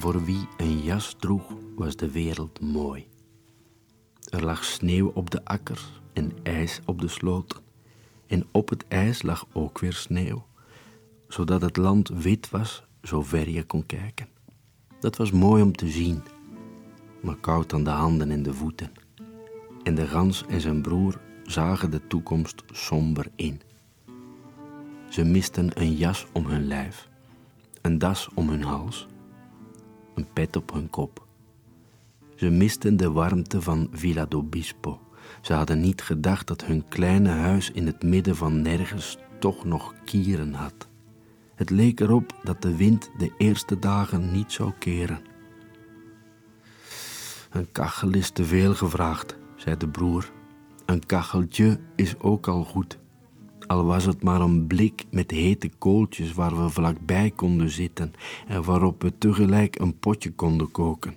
voor wie een jas droeg, was de wereld mooi. Er lag sneeuw op de akkers en ijs op de sloten. En op het ijs lag ook weer sneeuw, zodat het land wit was, zover je kon kijken. Dat was mooi om te zien, maar koud aan de handen en de voeten. En de gans en zijn broer zagen de toekomst somber in. Ze misten een jas om hun lijf, een das om hun hals, een pet op hun kop. Ze misten de warmte van Villa d'Obispo. Ze hadden niet gedacht dat hun kleine huis in het midden van nergens toch nog kieren had. Het leek erop dat de wind de eerste dagen niet zou keren. Een kachel is te veel gevraagd, zei de broer. Een kacheltje is ook al goed. Al was het maar een blik met hete kooltjes waar we vlakbij konden zitten en waarop we tegelijk een potje konden koken.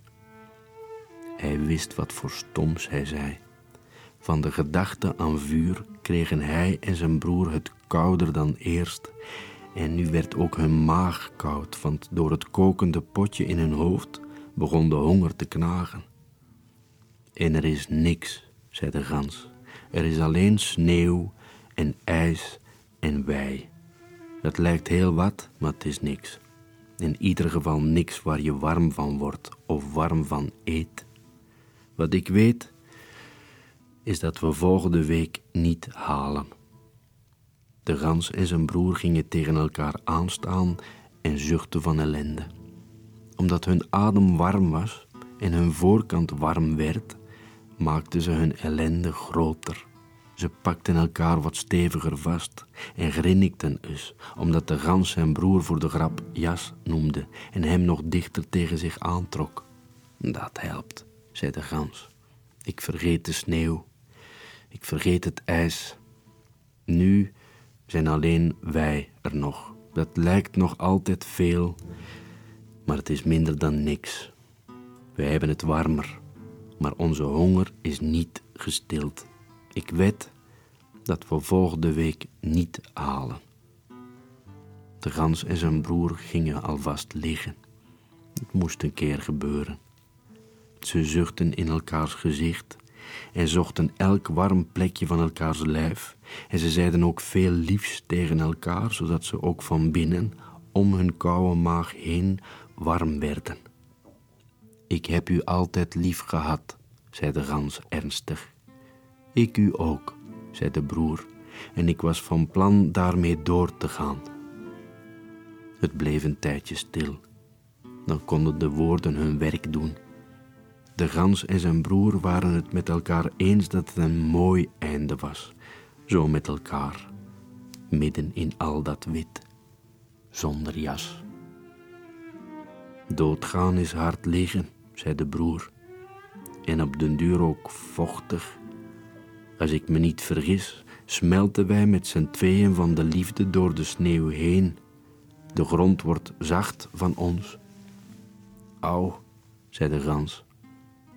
Hij wist wat voor stoms hij zei. Van de gedachte aan vuur kregen hij en zijn broer het kouder dan eerst. En nu werd ook hun maag koud, want door het kokende potje in hun hoofd begon de honger te knagen. En er is niks, zei de gans. Er is alleen sneeuw en ijs en wij. Dat lijkt heel wat, maar het is niks. In ieder geval niks waar je warm van wordt of warm van eet. Wat ik weet, is dat we volgende week niet halen. De gans en zijn broer gingen tegen elkaar aanstaan en zuchtten van ellende. Omdat hun adem warm was en hun voorkant warm werd, maakten ze hun ellende groter. Ze pakten elkaar wat steviger vast en grinnikten eens, omdat de gans zijn broer voor de grap jas noemde en hem nog dichter tegen zich aantrok. Dat helpt, zei de gans. Ik vergeet de sneeuw. Ik vergeet het ijs. Nu zijn alleen wij er nog. Dat lijkt nog altijd veel, maar het is minder dan niks. Wij hebben het warmer, maar onze honger is niet gestild. Ik weet dat we volgende week niet halen. De gans en zijn broer gingen alvast liggen. Het moest een keer gebeuren. Ze zuchtten in elkaars gezicht en zochten elk warm plekje van elkaars lijf. En ze zeiden ook veel liefs tegen elkaar, zodat ze ook van binnen om hun koude maag heen warm werden. Ik heb u altijd lief gehad, zei de gans ernstig. Ik u ook, zei de broer, en ik was van plan daarmee door te gaan. Het bleef een tijdje stil. Dan konden de woorden hun werk doen. De gans en zijn broer waren het met elkaar eens dat het een mooi einde was, zo met elkaar, midden in al dat wit, zonder jas. Doodgaan is hard liggen, zei de broer, en op den duur ook vochtig. Als ik me niet vergis, smelten wij met z'n tweeën van de liefde door de sneeuw heen. De grond wordt zacht van ons. Au, zei de gans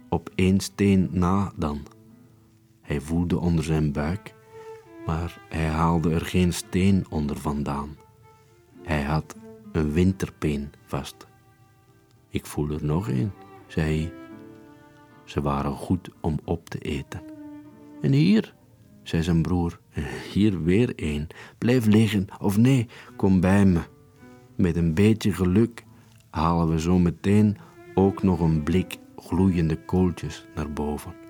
op één steen na dan. Hij voelde onder zijn buik, maar hij haalde er geen steen onder vandaan. Hij had een winterpeen vast. Ik voel er nog een, zei hij. Ze waren goed om op te eten. En hier, zei zijn broer, hier weer een. Blijf liggen, of nee, kom bij me. Met een beetje geluk halen we zo meteen ook nog een blik gloeiende kooltjes naar boven.